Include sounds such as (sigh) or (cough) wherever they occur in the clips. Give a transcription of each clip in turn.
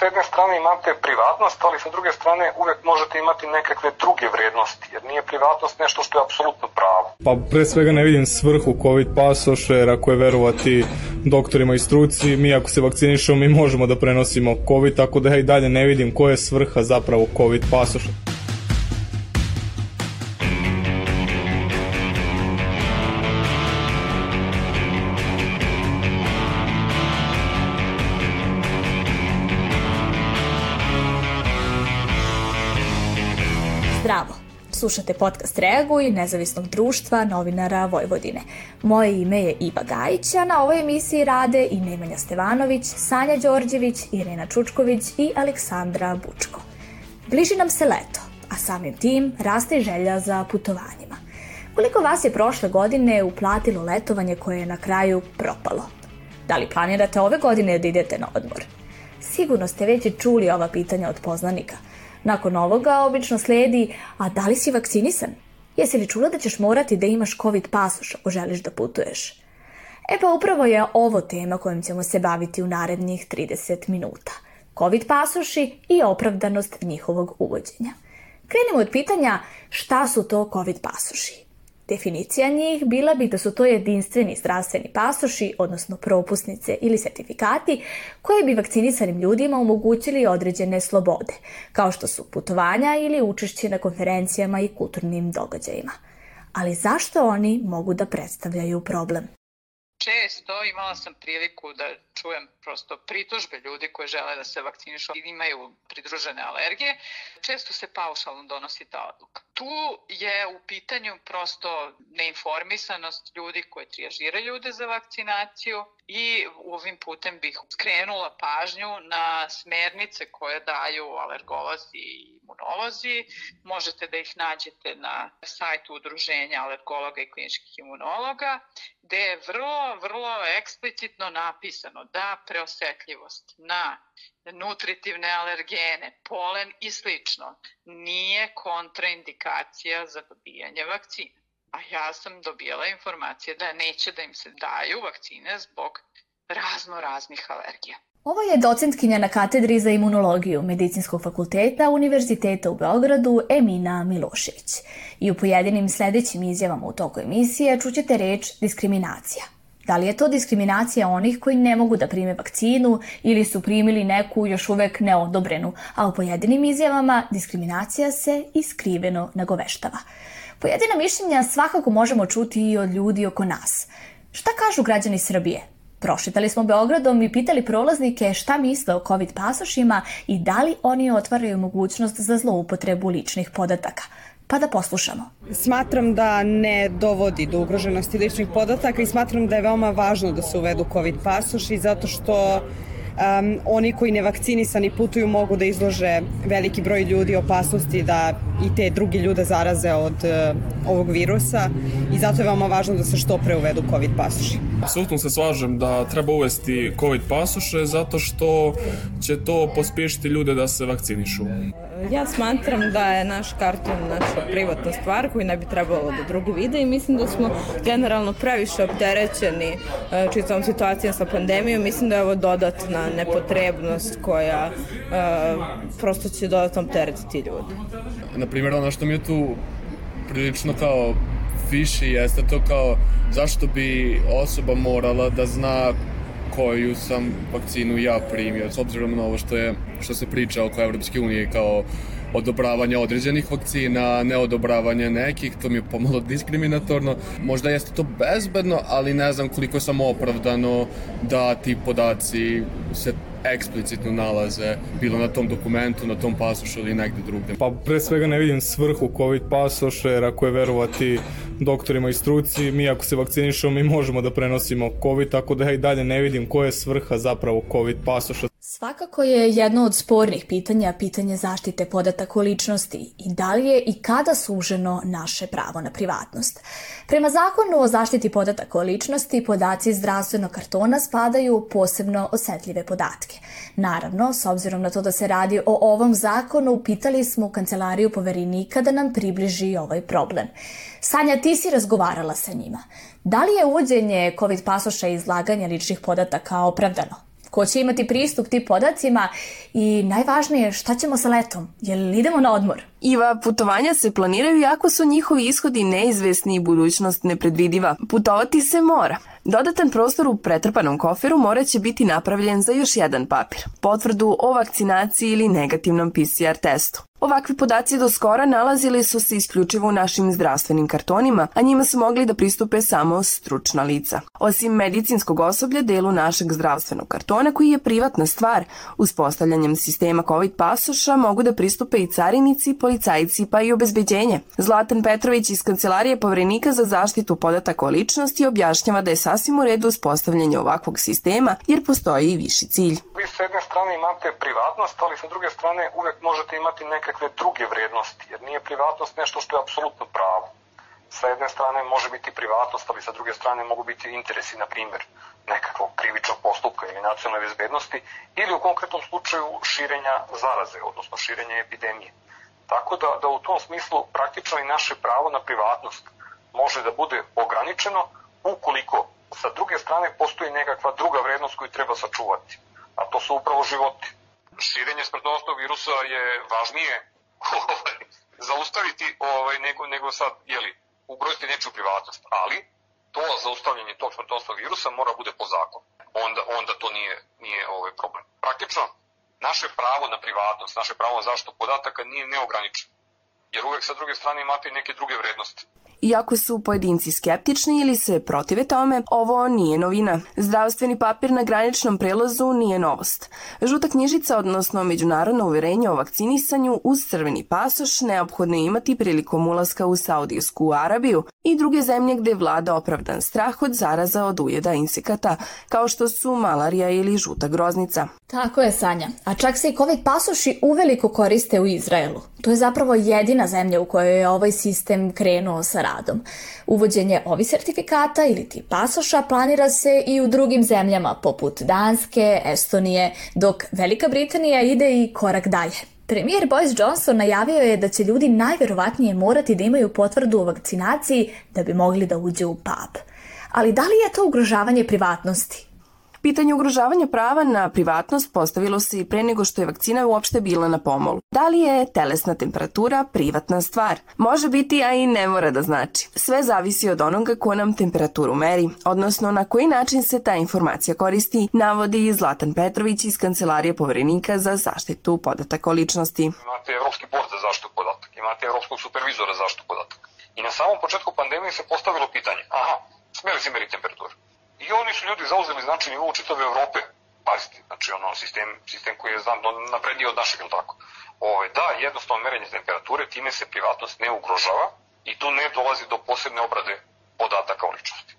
s jedne strane imate privatnost, ali sa druge strane uvek možete imati nekakve druge vrednosti, jer nije privatnost nešto što je apsolutno pravo. Pa pre svega ne vidim svrhu COVID pasoša, jer ako je verovati doktorima i struci, mi ako se vakcinišemo, mi možemo da prenosimo COVID, tako da ja i dalje ne vidim koja je svrha zapravo COVID pasoša. Slušate podcast Reaguj, nezavisnog društva novinara Vojvodine. Moje ime je Iva Gajića, na ovoj emisiji rade i Nemanja Stevanović, Sanja Đorđević, Irena Čučković i Aleksandra Bučko. Bliži nam se leto, a samim tim raste želja za putovanjima. Koliko vas je prošle godine uplatilo letovanje koje je na kraju propalo? Da li planirate ove godine da idete na odmor? Sigurno ste već čuli ova pitanja od poznanika – Nakon ovoga obično sledi, a da li si vakcinisan? Jesi li čula da ćeš morati da imaš COVID pasoš ako želiš da putuješ? E pa upravo je ovo tema kojom ćemo se baviti u narednih 30 minuta. COVID pasoši i opravdanost njihovog uvođenja. Krenemo od pitanja šta su to COVID pasoši. Definicija njih bila bi da su to jedinstveni zdravstveni pasoši, odnosno propusnice ili sertifikati, koje bi vakcinisanim ljudima omogućili određene slobode, kao što su putovanja ili učešće na konferencijama i kulturnim događajima. Ali zašto oni mogu da predstavljaju problem? Često imala sam priliku da čujem prosto pritužbe ljudi koji žele da se vakcinišu i imaju pridružene alergije. Često se paušalno donosi ta odluka. Tu je u pitanju prosto neinformisanost ljudi koji trijažiraju ljude za vakcinaciju i ovim putem bih skrenula pažnju na smernice koje daju alergolozi i imunolozi. Možete da ih nađete na sajtu Udruženja alergologa i kliničkih imunologa, gde je vrlo, vrlo eksplicitno napisano da preosetljivost na nutritivne alergene, polen i slično nije kontraindikacija za dobijanje vakcine. A ja sam dobijala informacije da neće da im se daju vakcine zbog razno raznih alergija. Ovo je docentkinja na katedri za imunologiju Medicinskog fakulteta Univerziteta u Beogradu Emina Milošević. I u pojedinim sledećim izjavama u toku emisije čućete reč diskriminacija. Da li je to diskriminacija onih koji ne mogu da prime vakcinu ili su primili neku još uvek neodobrenu, a u pojedinim izjavama diskriminacija se iskriveno nagoveštava. Pojedina mišljenja svakako možemo čuti i od ljudi oko nas. Šta kažu građani Srbije? Prošetali smo Beogradom i pitali prolaznike šta misle o COVID pasošima i da li oni otvaraju mogućnost za zloupotrebu ličnih podataka. Pa da poslušamo. Smatram da ne dovodi do ugroženosti ličnih podataka i smatram da je veoma važno da se uvedu COVID pasoši zato što um, oni koji nevakcinisani putuju mogu da izlože veliki broj ljudi opasnosti da i te drugi ljude zaraze od uh, ovog virusa i zato je veoma važno da se što pre uvedu COVID pasoši. Apsolutno se slažem da treba uvesti COVID pasoše zato što će to pospješiti ljude da se vakcinišu. Ja smatram da je naš karton naša privatna stvar koju ne bi trebalo da drugi vide i mislim da smo generalno previše opterećeni e, čitavom situacijom sa pandemijom. Mislim da je ovo dodatna nepotrebnost koja uh, prosto će dodatno opteretiti ljudi. Naprimjer, ono što mi je tu prilično kao fiši jeste to kao zašto bi osoba morala da zna koju sam vakcinu ja primio, s obzirom na ovo što, je, što se priča oko Evropske unije kao odobravanje određenih vakcina, neodobravanje nekih, to mi je pomalo diskriminatorno. Možda jeste to bezbedno, ali ne znam koliko sam opravdano da ti podaci se eksplicitno nalaze bilo na tom dokumentu, na tom pasošu ili negde drugde. Pa pre svega ne vidim svrhu COVID pasoša jer ako je verovati doktorima i struci, mi ako se vakcinišemo mi možemo da prenosimo COVID, tako da ja i dalje ne vidim koja je svrha zapravo COVID pasoša. Svakako je jedno od spornih pitanja pitanje zaštite podataka o ličnosti i da li je i kada suženo naše pravo na privatnost. Prema zakonu o zaštiti podataka o ličnosti, podaci zdravstvenog kartona spadaju u posebno osetljive podatke. Naravno, s obzirom na to da se radi o ovom zakonu, pitali smo u kancelariju poverenika da nam približi ovaj problem. Sanja, ti si razgovarala sa njima. Da li je uvođenje COVID pasoša i izlaganje ličnih podataka opravdano? Ko će imati pristup tim podacima i najvažnije šta ćemo sa letom, jel idemo na odmor? Iva, putovanja se planiraju iako su njihovi ishodi neizvesni i budućnost nepredvidiva. Putovati se mora. Dodatan prostor u pretrpanom koferu morat će biti napravljen za još jedan papir, potvrdu o vakcinaciji ili negativnom PCR testu. Ovakvi podaci do skora nalazili su se isključivo u našim zdravstvenim kartonima, a njima su mogli da pristupe samo stručna lica. Osim medicinskog osoblja, delu našeg zdravstvenog kartona, koji je privatna stvar, uspostavljanjem sistema COVID pasoša mogu da pristupe i carinici, policajci pa i obezbeđenje. Zlatan Petrović iz Kancelarije povrenika za zaštitu podataka o ličnosti objašnjava da je sasvim u redu uspostavljanje ovakvog sistema jer postoji i viši cilj. Vi s jedne strane imate privatnost, ali sa druge strane uvek možete imati nekakve druge vrednosti, jer nije privatnost nešto što je apsolutno pravo. Sa jedne strane može biti privatnost, ali sa druge strane mogu biti interesi, na primjer, nekakvog krivičnog postupka ili nacionalne bezbednosti, ili u konkretnom slučaju širenja zaraze, odnosno širenja epidemije. Tako da, da u tom smislu praktično i naše pravo na privatnost može da bude ograničeno ukoliko sa druge strane postoji nekakva druga vrednost koju treba sačuvati, a to su upravo životi širenje smrtonosnog virusa je važnije (laughs) ovaj, zaustaviti ovaj, nego, nego sad, jeli, ugroziti nečiju privatnost. Ali, to zaustavljanje tog smrtonosnog virusa mora bude po zakonu. Onda, onda to nije, nije ovaj problem. Praktično, naše pravo na privatnost, naše pravo na zaštitu podataka nije neograničeno. Jer uvek sa druge strane imate neke druge vrednosti. Iako su pojedinci skeptični ili se protive tome, ovo nije novina. Zdravstveni papir na graničnom prelazu nije novost. Žuta knjižica, odnosno međunarodno uverenje o vakcinisanju uz crveni pasoš neophodno je imati prilikom ulaska u Saudijsku Arabiju i druge zemlje gde vlada opravdan strah od zaraza od ujeda insekata, kao što su malarija ili žuta groznica. Tako je, Sanja. A čak se i COVID pasoši uveliko koriste u Izraelu. To je zapravo jedina zemlja u kojoj je ovaj sistem krenuo sa radom. Uvođenje ovih sertifikata ili ti pasoša planira se i u drugim zemljama poput Danske, Estonije, dok Velika Britanija ide i korak dalje. Premijer Boris Johnson najavio je da će ljudi najverovatnije morati da imaju potvrdu o vakcinaciji da bi mogli da uđe u pub. Ali da li je to ugrožavanje privatnosti? Pitanje ugrožavanja prava na privatnost postavilo se i pre nego što je vakcina uopšte bila na pomolu. Da li je telesna temperatura privatna stvar? Može biti, a i ne mora da znači. Sve zavisi od onoga ko nam temperaturu meri, odnosno na koji način se ta informacija koristi, navodi Zlatan Petrović iz Kancelarije poverenika za zaštitu podataka o ličnosti. Imate Evropski bord za zaštitu podataka, imate Evropskog supervizora za zaštitu podataka. I na samom početku pandemije se postavilo pitanje, aha, smeli se meriti temperaturu? I oni su ljudi zauzeli znači nivou čitave Evrope. Pazite, znači ono sistem, sistem koji je znam napredniji od našeg, ili tako. Ove, da, jednostavno merenje temperature, time se privatnost ne ugrožava i tu ne dolazi do posebne obrade podataka o ličnosti.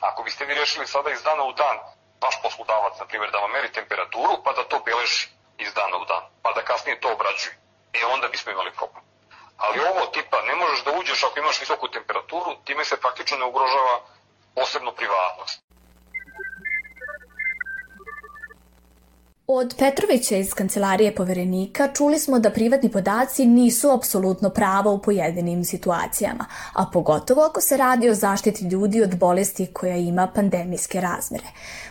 Ako biste vi rešili sada iz dana u dan vaš poslodavac, na primjer, da vam meri temperaturu, pa da to beleži iz dana u dan, pa da kasnije to obrađuje, e onda bismo imali problem. Ali ovo tipa, ne možeš da uđeš ako imaš visoku temperaturu, time se praktično ne ugrožava posebno privatnost. Od Petrovića iz Kancelarije poverenika čuli smo da privatni podaci nisu apsolutno pravo u pojedinim situacijama, a pogotovo ako se radi o zaštiti ljudi od bolesti koja ima pandemijske razmere.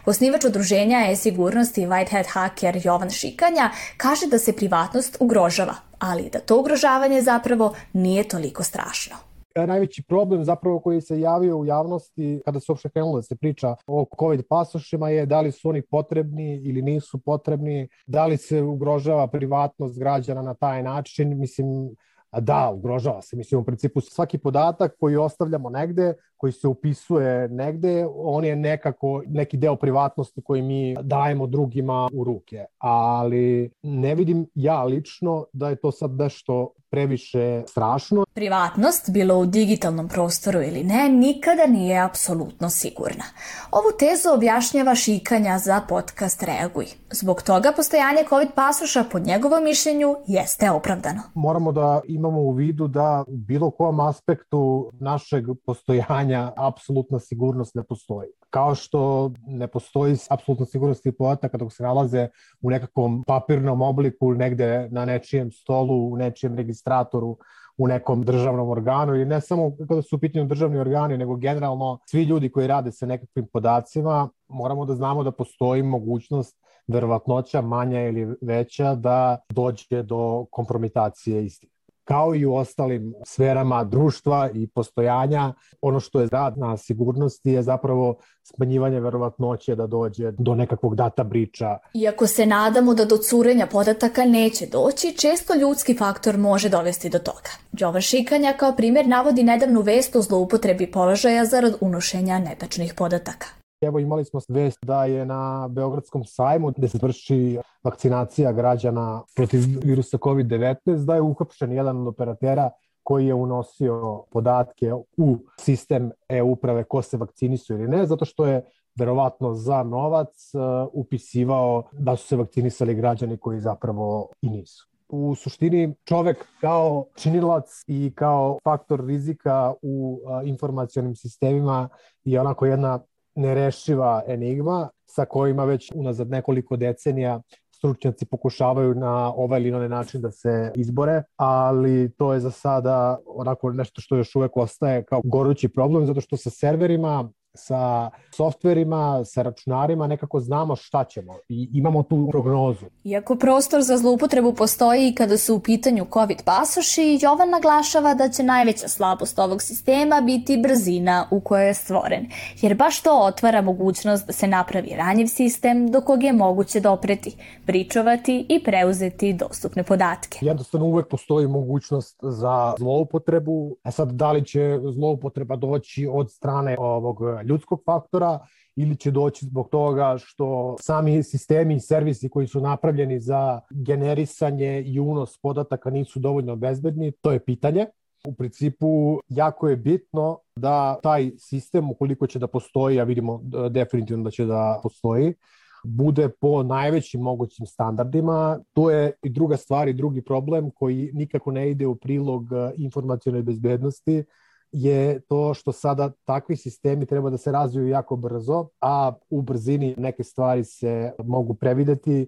Osnivač udruženja e-sigurnosti Whitehead Hacker Jovan Šikanja kaže da se privatnost ugrožava, ali da to ugrožavanje zapravo nije toliko strašno najveći problem zapravo koji se javio u javnosti kada se uopšte krenulo da se priča o COVID pasošima je da li su oni potrebni ili nisu potrebni, da li se ugrožava privatnost građana na taj način, mislim, da, ugrožava se. Mislim, u principu svaki podatak koji ostavljamo negde, koji se upisuje negde, on je nekako neki deo privatnosti koji mi dajemo drugima u ruke. Ali ne vidim ja lično da je to sad nešto previše strašno. Privatnost, bilo u digitalnom prostoru ili ne, nikada nije apsolutno sigurna. Ovu tezu objašnjava šikanja za podcast Reaguj. Zbog toga postojanje COVID pasoša pod njegovom mišljenju jeste opravdano. Moramo da imamo u vidu da u bilo kom aspektu našeg postojanja apsolutna sigurnost ne postoji kao što ne postoji apsolutna sigurnost podataka dok se nalaze u nekakvom papirnom obliku negde na nečijem stolu, u nečijem registratoru, u nekom državnom organu i ne samo kada su u pitanju državni organi, nego generalno svi ljudi koji rade sa nekakvim podacima, moramo da znamo da postoji mogućnost verovatnoća manja ili veća da dođe do kompromitacije istih kao i u ostalim sferama društva i postojanja. Ono što je rad na sigurnosti je zapravo smanjivanje verovatnoće da dođe do nekakvog data briča. Iako se nadamo da do curenja podataka neće doći, često ljudski faktor može dovesti do toga. Jovan Šikanja kao primjer navodi nedavnu vest o zloupotrebi položaja zarad unošenja netačnih podataka. Evo imali smo vest da je na Beogradskom sajmu gde se vrši vakcinacija građana protiv virusa COVID-19 da je uhapšen jedan od operatera koji je unosio podatke u sistem e-uprave ko se vakcinisu ili ne, zato što je verovatno za novac uh, upisivao da su se vakcinisali građani koji zapravo i nisu. U suštini čovek kao činilac i kao faktor rizika u uh, informacionim sistemima je onako jedna nerešiva enigma sa kojima već unazad nekoliko decenija stručnjaci pokušavaju na ovaj ili onaj način da se izbore, ali to je za sada onako nešto što još uvek ostaje kao gorući problem, zato što sa serverima sa softverima, sa računarima, nekako znamo šta ćemo i imamo tu prognozu. Iako prostor za zloupotrebu postoji i kada su u pitanju COVID pasoši, Jovan naglašava da će najveća slabost ovog sistema biti brzina u kojoj je stvoren, jer baš to otvara mogućnost da se napravi ranjiv sistem do kog je moguće dopreti, pričovati i preuzeti dostupne podatke. Jednostavno uvek postoji mogućnost za zloupotrebu, a sad da li će zloupotreba doći od strane ovog ljudskog faktora ili će doći zbog toga što sami sistemi i servisi koji su napravljeni za generisanje i unos podataka nisu dovoljno bezbedni, to je pitanje. U principu jako je bitno da taj sistem, ukoliko će da postoji, a vidimo definitivno da će da postoji, bude po najvećim mogućim standardima. To je i druga stvar i drugi problem koji nikako ne ide u prilog informacijonoj bezbednosti, je to što sada takvi sistemi treba da se razviju jako brzo, a u brzini neke stvari se mogu prevideti,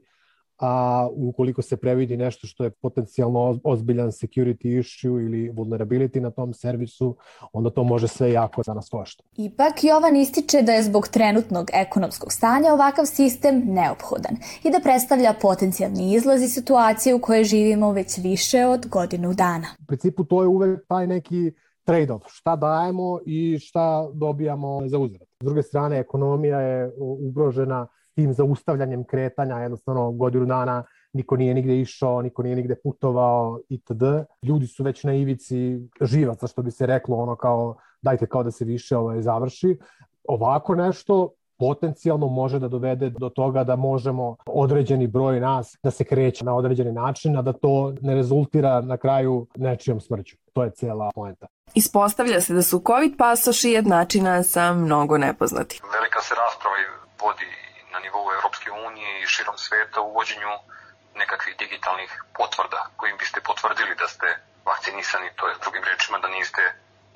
a ukoliko se previdi nešto što je potencijalno ozbiljan security issue ili vulnerability na tom servisu, onda to može sve jako da nas košta. Ipak Jovan ističe da je zbog trenutnog ekonomskog stanja ovakav sistem neophodan i da predstavlja potencijalni izlaz iz situacije u kojoj živimo već više od godinu dana. U principu to je uvek taj neki trade-off, šta dajemo i šta dobijamo za uzvrat. S druge strane, ekonomija je ugrožena tim zaustavljanjem kretanja, jednostavno godinu dana niko nije nigde išao, niko nije nigde putovao itd. Ljudi su već na ivici živaca, što bi se reklo, ono kao dajte kao da se više ovaj, završi. Ovako nešto potencijalno može da dovede do toga da možemo određeni broj nas da se kreće na određeni način, a da to ne rezultira na kraju nečijom smrću. To je cijela poenta. Ispostavlja se da su COVID pasoši jednačina sa mnogo nepoznati. Velika se rasprava vodi na nivou Evropske unije i širom sveta u uvođenju nekakvih digitalnih potvrda kojim biste potvrdili da ste vakcinisani, to je drugim rečima da niste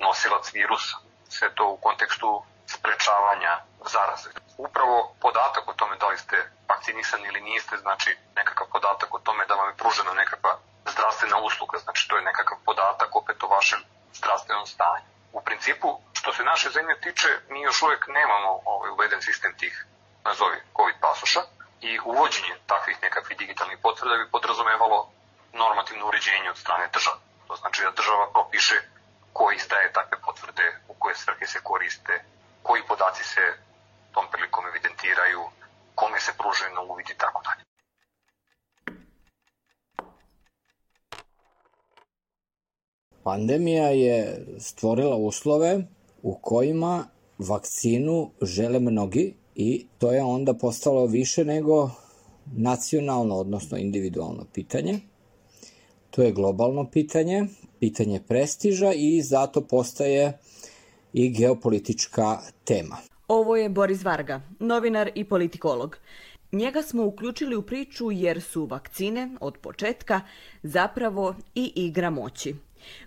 nosilac virusa. Sve to u kontekstu sprečavanja zaraze. Upravo podatak o tome da li ste vakcinisani ili niste, znači nekakav podatak o tome da vam je pružena nekakva zdravstvena usluga, znači to je nekakav podatak opet o vašem zdravstvenom stanju. U principu, što se naše zemlje tiče, mi još uvek nemamo ovaj uveden sistem tih, nazovi, COVID pasoša i uvođenje takvih nekakvih digitalnih potvrda bi podrazumevalo normativno uređenje od strane države. To znači da država propiše ko izdaje takve potvrde, u koje svrhe se koriste, koji podaci se tom prilikom evidentiraju, kome se pružaju na uvid i tako dalje. Pandemija je stvorila uslove u kojima vakcinu žele mnogi i to je onda postalo više nego nacionalno, odnosno individualno pitanje. To je globalno pitanje, pitanje prestiža i zato postaje i geopolitička tema. Ovo je Boris Varga, novinar i politikolog. Njega smo uključili u priču jer su vakcine od početka zapravo i igra moći.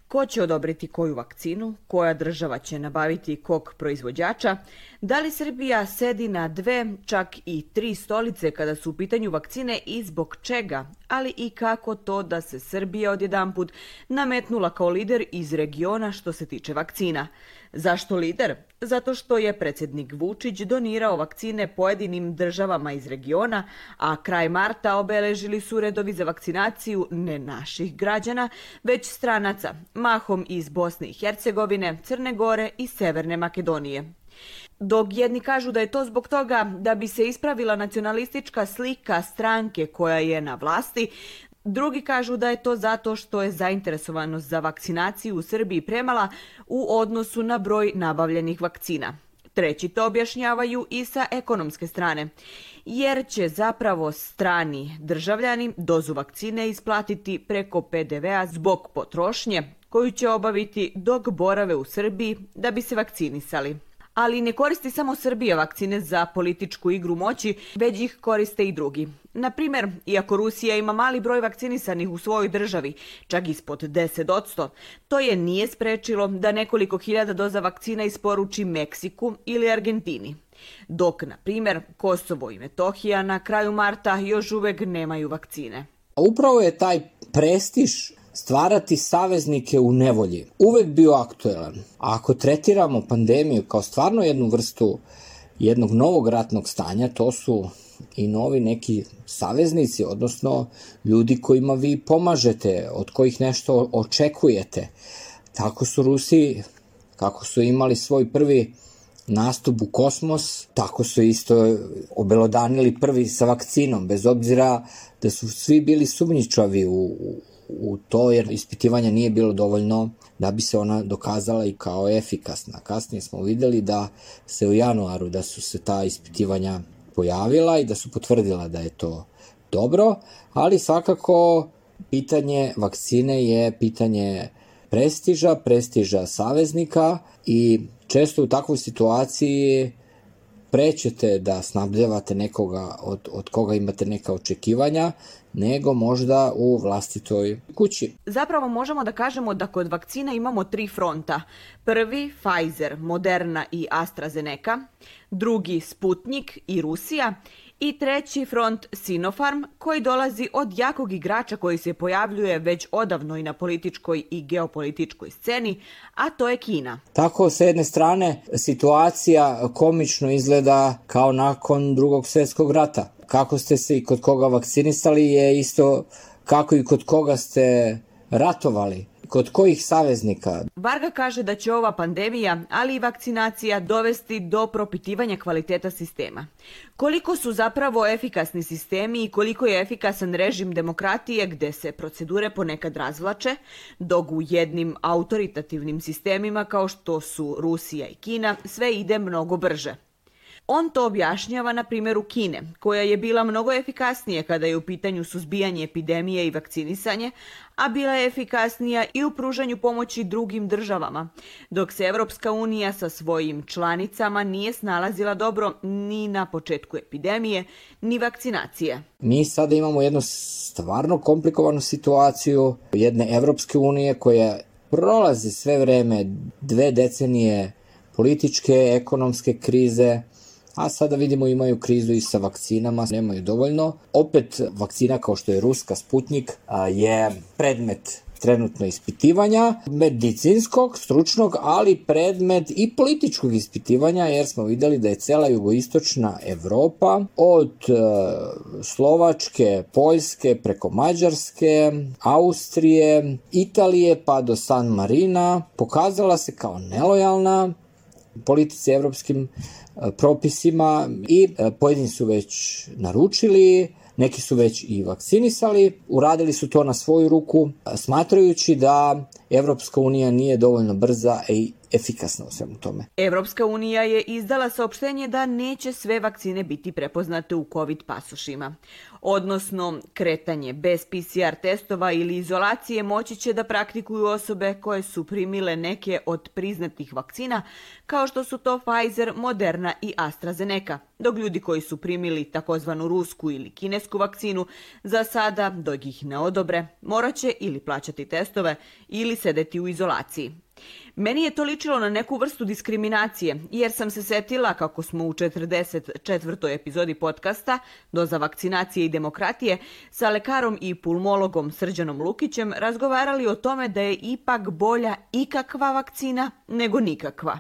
Ko će odobriti koju vakcinu, koja država će nabaviti kog proizvođača, da li Srbija sedi na dve, čak i tri stolice kada su u pitanju vakcine i zbog čega, ali i kako to da se Srbija odjedanput nametnula kao lider iz regiona što se tiče vakcina. Zašto lider? Zato što je predsjednik Vučić donirao vakcine pojedinim državama iz regiona, a kraj marta obeležili su redovi za vakcinaciju ne naših građana, već stranaca, mahom iz Bosne i Hercegovine, Crne Gore i Severne Makedonije. Dok jedni kažu da je to zbog toga da bi se ispravila nacionalistička slika stranke koja je na vlasti, Drugi kažu da je to zato što je zainteresovanost za vakcinaciju u Srbiji premala u odnosu na broj nabavljenih vakcina. Treći to objašnjavaju i sa ekonomske strane, jer će zapravo strani državljani dozu vakcine isplatiti preko PDV-a zbog potrošnje koju će obaviti dok borave u Srbiji da bi se vakcinisali ali ne koristi samo Srbija vakcine za političku igru moći, već ih koriste i drugi. Na primer, iako Rusija ima mali broj vakcinisanih u svojoj državi, čak ispod 10%, to je nije sprečilo da nekoliko hiljada doza vakcina isporuči Meksiku ili Argentini. Dok, na primer, Kosovo i Metohija na kraju marta još uvek nemaju vakcine. Upravo je taj prestiž stvarati saveznike u nevolji uvek bio aktuelan. A ako tretiramo pandemiju kao stvarno jednu vrstu jednog novog ratnog stanja, to su i novi neki saveznici, odnosno ljudi kojima vi pomažete, od kojih nešto očekujete. Tako su Rusi, kako su imali svoj prvi nastup u kosmos, tako su isto obelodanili prvi sa vakcinom, bez obzira da su svi bili sumnjičavi u, u to jer ispitivanja nije bilo dovoljno da bi se ona dokazala i kao efikasna. Kasnije smo videli da se u januaru da su se ta ispitivanja pojavila i da su potvrdila da je to dobro, ali svakako pitanje vakcine je pitanje prestiža, prestiža saveznika i često u takvoj situaciji prećete da snabdevate nekoga od, od koga imate neka očekivanja, nego možda u vlastitoj kući. Zapravo možemo da kažemo da kod vakcina imamo tri fronta. Prvi Pfizer, Moderna i AstraZeneca, drugi Sputnik i Rusija i treći front Sinopharm koji dolazi od jakog igrača koji se pojavljuje već odavno i na političkoj i geopolitičkoj sceni, a to je Kina. Tako, s jedne strane, situacija komično izgleda kao nakon drugog svjetskog rata. Kako ste se i kod koga vakcinisali je isto kako i kod koga ste ratovali. Kod kojih saveznika? Varga kaže da će ova pandemija, ali i vakcinacija dovesti do propitivanja kvaliteta sistema. Koliko su zapravo efikasni sistemi i koliko je efikasan režim demokratije gde se procedure ponekad razvlače, dok u jednim autoritativnim sistemima kao što su Rusija i Kina sve ide mnogo brže. On to objašnjava na primjeru Kine, koja je bila mnogo efikasnije kada je u pitanju suzbijanje epidemije i vakcinisanje, a bila je efikasnija i u pružanju pomoći drugim državama, dok se Evropska unija sa svojim članicama nije snalazila dobro ni na početku epidemije, ni vakcinacije. Mi sada imamo jednu stvarno komplikovanu situaciju jedne Evropske unije koja prolazi sve vreme dve decenije političke, ekonomske krize, a sada vidimo imaju krizu i sa vakcinama, nemaju dovoljno. Opet vakcina kao što je ruska Sputnik je predmet trenutno ispitivanja, medicinskog, stručnog, ali predmet i političkog ispitivanja, jer smo videli da je cela jugoistočna Evropa od e, Slovačke, Poljske, preko Mađarske, Austrije, Italije pa do San Marina pokazala se kao nelojalna politici evropskim propisima i e, pojedini su već naručili, neki su već i vakcinisali, uradili su to na svoju ruku, smatrajući da Evropska unija nije dovoljno brza i efikasna u svemu tome. Evropska unija je izdala saopštenje da neće sve vakcine biti prepoznate u COVID pasošima. Odnosno, kretanje bez PCR testova ili izolacije moći će da praktikuju osobe koje su primile neke od priznatih vakcina, kao što su to Pfizer, Moderna i AstraZeneca, dok ljudi koji su primili takozvanu rusku ili kinesku vakcinu za sada, dok ih ne odobre, moraće ili plaćati testove ili sedeti u izolaciji. Meni je to ličilo na neku vrstu diskriminacije, jer sam se setila kako smo u 44. epizodi podcasta Doza vakcinacije i demokratije sa lekarom i pulmologom Srđanom Lukićem razgovarali o tome da je ipak bolja ikakva vakcina nego nikakva.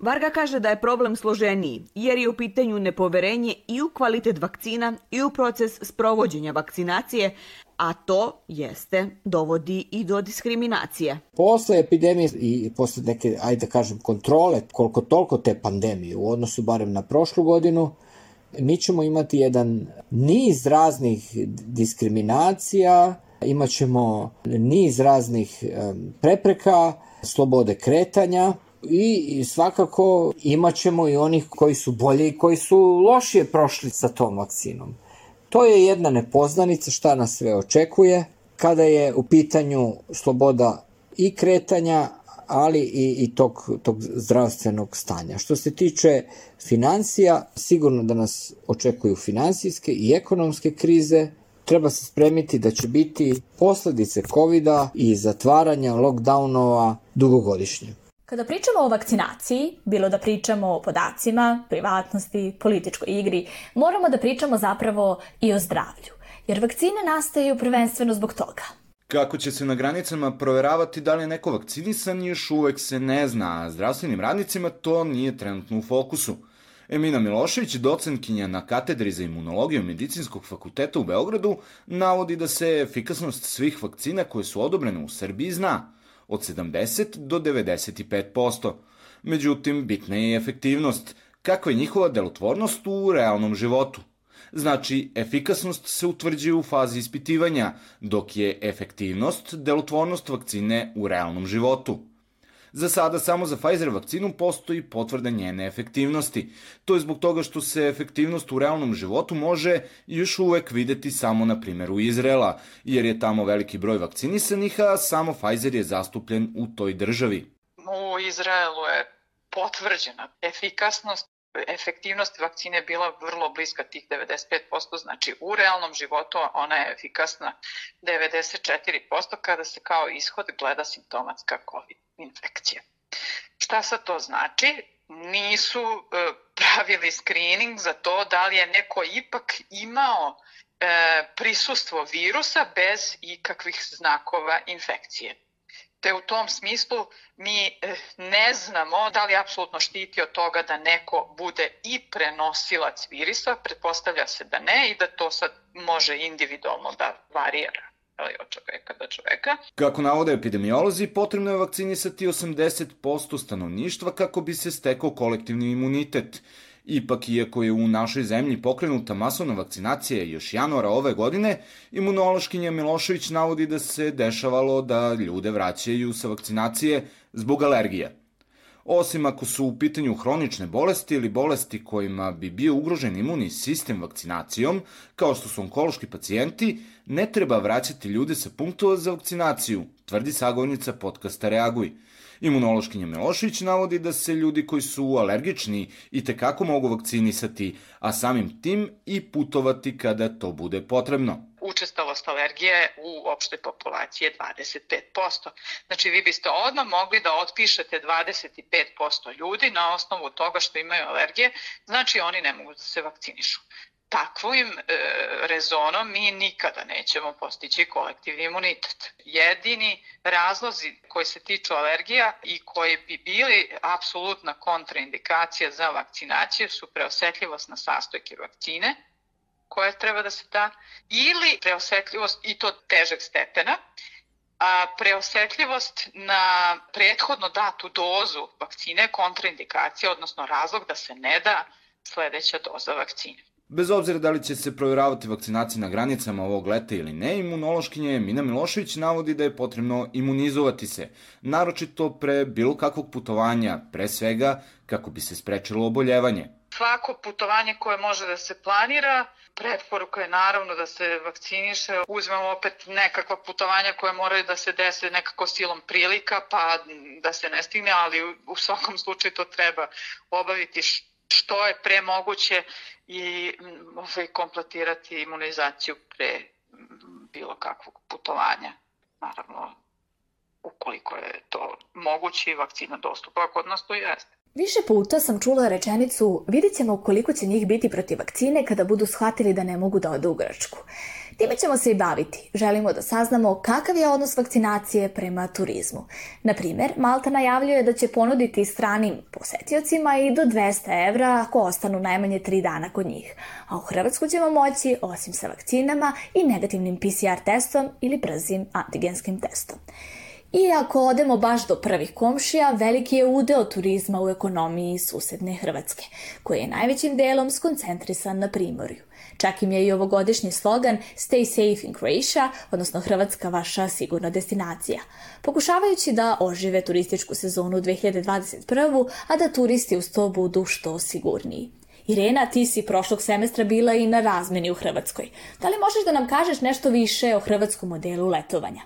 Varga kaže da je problem složeniji, jer je u pitanju nepoverenje i u kvalitet vakcina i u proces sprovođenja vakcinacije, a to jeste dovodi i do diskriminacije. Posle epidemije i posle neke, ajde da kažem, kontrole, koliko toliko te pandemije u odnosu barem na prošlu godinu, mi ćemo imati jedan niz raznih diskriminacija, imat ćemo niz raznih prepreka, slobode kretanja, i svakako imat ćemo i onih koji su bolje i koji su lošije prošli sa tom vakcinom. To je jedna nepoznanica šta nas sve očekuje kada je u pitanju sloboda i kretanja, ali i, i tog, tog zdravstvenog stanja. Što se tiče financija, sigurno da nas očekuju finansijske i ekonomske krize, treba se spremiti da će biti posledice covid i zatvaranja lockdownova dugogodišnje. Kada pričamo o vakcinaciji, bilo da pričamo o podacima, privatnosti, političkoj igri, moramo da pričamo zapravo i o zdravlju, jer vakcine nastaju prvenstveno zbog toga. Kako će se na granicama proveravati da li je neko vakcinisan, još uvek se ne zna, a zdravstvenim radnicima to nije trenutno u fokusu. Emina Milošević, docentkinja na katedri za imunologiju Medicinskog fakulteta u Beogradu, navodi da se efikasnost svih vakcina koje su odobrene u Srbiji zna – od 70 do 95%. Međutim, bitna je i efektivnost, kakva je njihova delotvornost u realnom životu. Znači, efikasnost se utvrđuje u fazi ispitivanja, dok je efektivnost delotvornost vakcine u realnom životu. Za sada samo za Pfizer vakcinu postoji potvrda njene efektivnosti. To je zbog toga što se efektivnost u realnom životu može još uvek videti samo na primjeru Izrela, jer je tamo veliki broj vakcinisanih, a samo Pfizer je zastupljen u toj državi. U Izraelu je potvrđena efikasnost efektivnost vakcine bila vrlo bliska tih 95%, znači u realnom životu ona je efikasna 94% kada se kao ishod gleda simptomatska COVID infekcija. Šta sad to znači? Nisu e, pravili screening za to da li je neko ipak imao e, prisustvo virusa bez ikakvih znakova infekcije te u tom smislu mi eh, ne znamo da li apsolutno štiti od toga da neko bude i prenosilac virusa, pretpostavlja se da ne i da to sad može individualno da varira ali od čoveka do čoveka. Kako navode epidemiolozi, potrebno je vakcinisati 80% stanovništva kako bi se stekao kolektivni imunitet. Ipak, iako je u našoj zemlji pokrenuta masovna vakcinacija još januara ove godine, imunološkinja Milošević navodi da se dešavalo da ljude vraćaju sa vakcinacije zbog alergija. Osim ako su u pitanju hronične bolesti ili bolesti kojima bi bio ugrožen imunni sistem vakcinacijom, kao što su onkološki pacijenti, ne treba vraćati ljude sa punktova za vakcinaciju, tvrdi sagovornica podcasta Reaguj – Imunološkinja Milošević navodi da se ljudi koji su alergični i tekako mogu vakcinisati, a samim tim i putovati kada to bude potrebno. Učestalost alergije u opštoj populaciji je 25%. Znači vi biste odmah mogli da otpišete 25% ljudi na osnovu toga što imaju alergije, znači oni ne mogu da se vakcinišu takvim e, rezonom mi nikada nećemo postići kolektivni imunitet. Jedini razlozi koji se tiču alergija i koji bi bili apsolutna kontraindikacija za vakcinaciju su preosetljivost na sastojke vakcine, koja treba da se da, ili preosetljivost i to težeg stepena, a preosetljivost na prethodno datu dozu vakcine kontraindikacija, odnosno razlog da se ne da sledeća doza vakcine. Bez obzira da li će se provjeravati vakcinacije na granicama ovog leta ili ne, imunološkinje Mina Milošević navodi da je potrebno imunizovati se, naročito pre bilo kakvog putovanja, pre svega kako bi se sprečilo oboljevanje. Svako putovanje koje može da se planira, preporuka je naravno da se vakciniše. Uzmemo opet nekakva putovanja koje moraju da se dese nekako silom prilika, pa da se ne stigne, ali u svakom slučaju to treba obaviti što je pre moguće i ovaj, kompletirati imunizaciju pre bilo kakvog putovanja. Naravno, ukoliko je to moguće i vakcina dostupa, kod nas to jeste. Više puta sam čula rečenicu vidit ćemo koliko će njih biti protiv vakcine kada budu shvatili da ne mogu da odu u Grčku. Time ćemo se i baviti. Želimo da saznamo kakav je odnos vakcinacije prema turizmu. Na primjer, Malta najavljuje da će ponuditi stranim posetiocima i do 200 evra ako ostanu najmanje 3 dana kod njih. A u Hrvatsku ćemo moći, osim sa vakcinama, i negativnim PCR testom ili brzim antigenskim testom. I ako odemo baš do prvih komšija, veliki je udeo turizma u ekonomiji susedne Hrvatske, koji je najvećim delom skoncentrisan na primorju. Čak im je i ovogodišnji slogan Stay safe in Croatia, odnosno Hrvatska vaša sigurna destinacija. Pokušavajući da ožive turističku sezonu 2021. a da turisti uz to budu što sigurniji. Irena, ti si prošlog semestra bila i na razmeni u Hrvatskoj. Da li možeš da nam kažeš nešto više o hrvatskom modelu letovanja?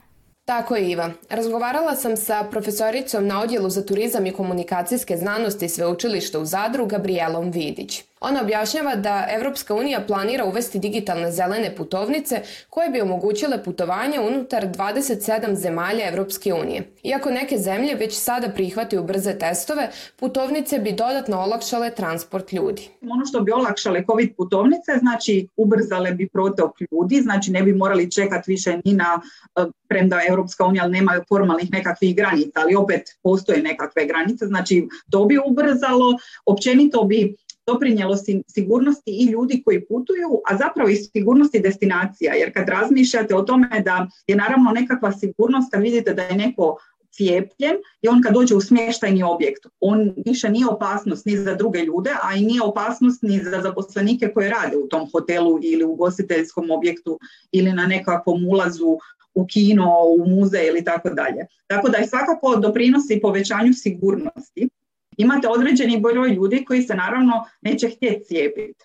Tako je Iva. Razgovarala sam sa profesoricom na odjelu za turizam i komunikacijske znanosti Sveučilišta u Zadru, Gabrielom Vidić. Ona objašnjava da Evropska unija planira uvesti digitalne zelene putovnice koje bi omogućile putovanje unutar 27 zemalja Evropske unije. Iako neke zemlje već sada prihvataju brze testove, putovnice bi dodatno olakšale transport ljudi. Ono što bi olakšale COVID putovnice, znači ubrzale bi protok ljudi, znači ne bi morali čekati više ni na, e, premda Evropska unija nema formalnih nekakvih granica, ali opet postoje nekakve granice, znači to bi ubrzalo, općenito bi doprinjelo sigurnosti i ljudi koji putuju, a zapravo i sigurnosti destinacija. Jer kad razmišljate o tome da je naravno nekakva sigurnost, kad vidite da je neko cijepljen i on kad dođe u smještajni objekt, on više nije opasnost ni za druge ljude, a i nije opasnost ni za zaposlenike koji rade u tom hotelu ili u gostiteljskom objektu ili na nekakvom ulazu u kino, u muzej ili tako dalje. Tako da je svakako doprinosi povećanju sigurnosti imate određeni broj ljudi koji se naravno neće htjeti cijepiti.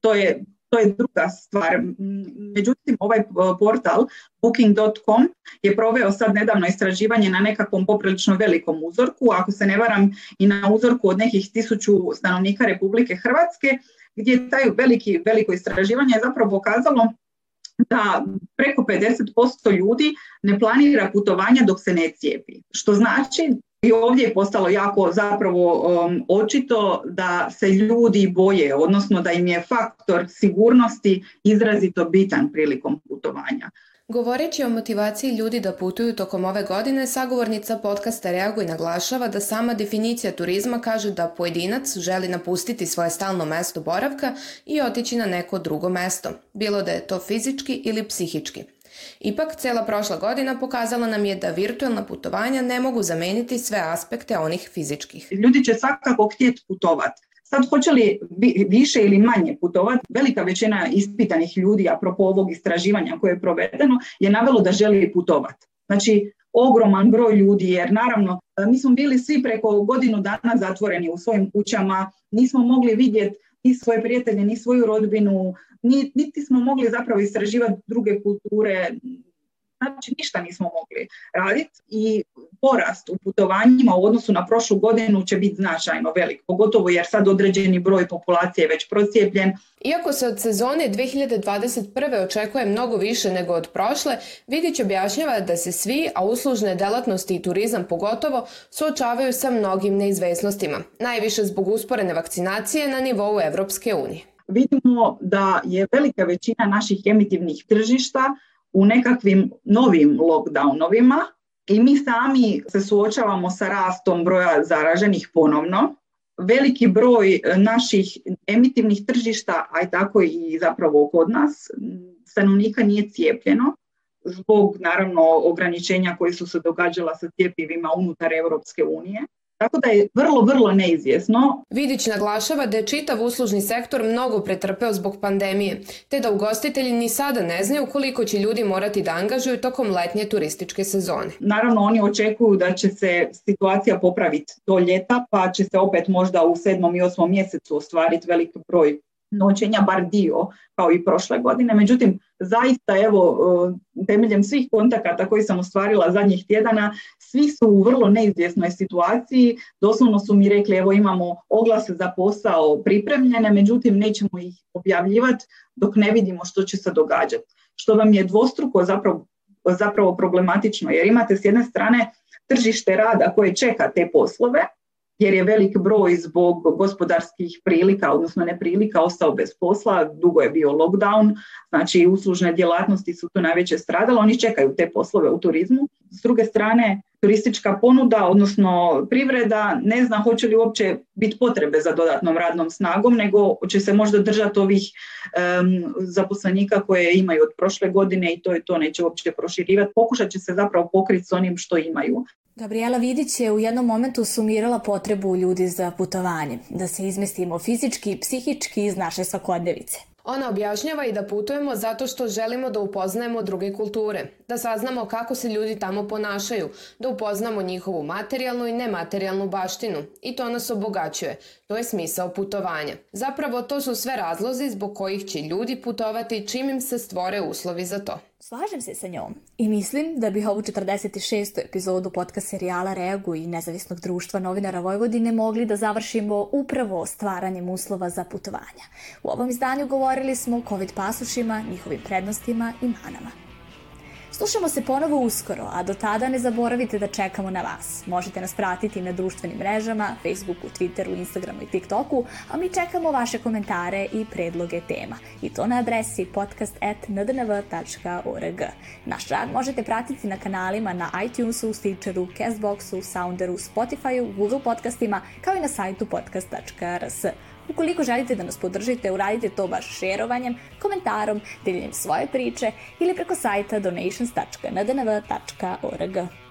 To je, to je druga stvar. Međutim, ovaj portal booking.com je proveo sad nedavno istraživanje na nekakvom poprilično velikom uzorku, ako se ne varam i na uzorku od nekih tisuću stanovnika Republike Hrvatske, gdje taj veliki, veliko istraživanje je zapravo pokazalo da preko 50% ljudi ne planira putovanja dok se ne cijepi. Što znači i ovdje je postalo jako zapravo um, očito da se ljudi boje, odnosno da im je faktor sigurnosti izrazito bitan prilikom putovanja. Govoreći o motivaciji ljudi da putuju tokom ove godine, sagovornica podcasta Reaguj naglašava da sama definicija turizma kaže da pojedinac želi napustiti svoje stalno mesto boravka i otići na neko drugo mesto, bilo da je to fizički ili psihički. Ipak, cela prošla godina pokazala nam je da virtualna putovanja ne mogu zameniti sve aspekte onih fizičkih. Ljudi će svakako htjeti putovati. Sad, hoće li više ili manje putovati, velika većina ispitanih ljudi, apropo ovog istraživanja koje je provedeno, je navelo da želi putovati. Znači, ogroman broj ljudi, jer naravno, mi smo bili svi preko godinu dana zatvoreni u svojim kućama, nismo mogli vidjeti ni svoje prijatelje, ni svoju rodbinu, niti smo mogli zapravo istraživati druge kulture, znači ništa nismo mogli raditi i porast u putovanjima u odnosu na prošlu godinu će biti značajno velik, pogotovo jer sad određeni broj populacije je već procijepljen. Iako se od sezone 2021. očekuje mnogo više nego od prošle, Vidić objašnjava da se svi, a uslužne delatnosti i turizam pogotovo, suočavaju sa mnogim neizvesnostima, najviše zbog usporene vakcinacije na nivou Evropske unije. Vidimo da je velika većina naših emitivnih tržišta u nekakvim novim lockdownovima i mi sami se suočavamo sa rastom broja zaraženih ponovno. Veliki broj naših emitivnih tržišta, a i tako i zapravo kod nas, stanovnika nije cijepljeno zbog naravno ograničenja koji su se događala sa cijepivima unutar Europske unije. Tako da je vrlo, vrlo neizvjesno. Vidić naglašava da je čitav uslužni sektor mnogo pretrpeo zbog pandemije, te da ugostitelji ni sada ne znaju koliko će ljudi morati da angažuju tokom letnje turističke sezone. Naravno, oni očekuju da će se situacija popraviti do ljeta, pa će se opet možda u sedmom i osmom mjesecu ostvariti veliki broj noćenja, bar dio, kao i prošle godine. Međutim, zaista, evo, temeljem svih kontakata koji sam ostvarila zadnjih tjedana, svi su u vrlo neizvjesnoj situaciji. Doslovno su mi rekli, evo imamo oglase za posao pripremljene, međutim nećemo ih objavljivati dok ne vidimo što će se događati. Što vam je dvostruko zapravo, zapravo problematično, jer imate s jedne strane tržište rada koje čeka te poslove, jer je velik broj zbog gospodarskih prilika, odnosno neprilika, ostao bez posla, dugo je bio lockdown, znači uslužne djelatnosti su tu najveće stradale, oni čekaju te poslove u turizmu. S druge strane, turistička ponuda, odnosno privreda, ne zna hoće li uopće biti potrebe za dodatnom radnom snagom, nego će se možda držati ovih um, zaposlenika koje imaju od prošle godine i to je to, neće uopće proširivati. Pokušat će se zapravo pokriti s onim što imaju. Gabriela Vidić je u jednom momentu sumirala potrebu ljudi za putovanje, da se izmestimo fizički i psihički iz naše svakodnevice. Ona objašnjava i da putujemo zato što želimo da upoznajemo druge kulture, da saznamo kako se ljudi tamo ponašaju, da upoznamo njihovu materijalnu i nematerijalnu baštinu i to nas obogaćuje. To je smisao putovanja. Zapravo to su sve razlozi zbog kojih će ljudi putovati čim im se stvore uslovi za to. Slažem se sa njom i mislim da bih ovu 46. epizodu podcast serijala Reagu i nezavisnog društva novinara Vojvodine mogli da završimo upravo stvaranjem uslova za putovanja. U ovom izdanju govorili smo o COVID pasušima, njihovim prednostima i manama. Slušamo se ponovo uskoro, a do tada ne zaboravite da čekamo na vas. Možete nas pratiti na društvenim mrežama, Facebooku, Twitteru, Instagramu i TikToku, a mi čekamo vaše komentare i predloge tema. I to na adresi podcast.ndnv.org. Naš rad možete pratiti na kanalima na iTunesu, Stitcheru, Castboxu, Sounderu, Spotifyu, Google podcastima, kao i na sajtu podcast.rs. Ukoliko želite da nas podržite, uradite to baš šerovanjem, komentarom, deljenjem svoje priče ili preko sajta donations.ndnv.org.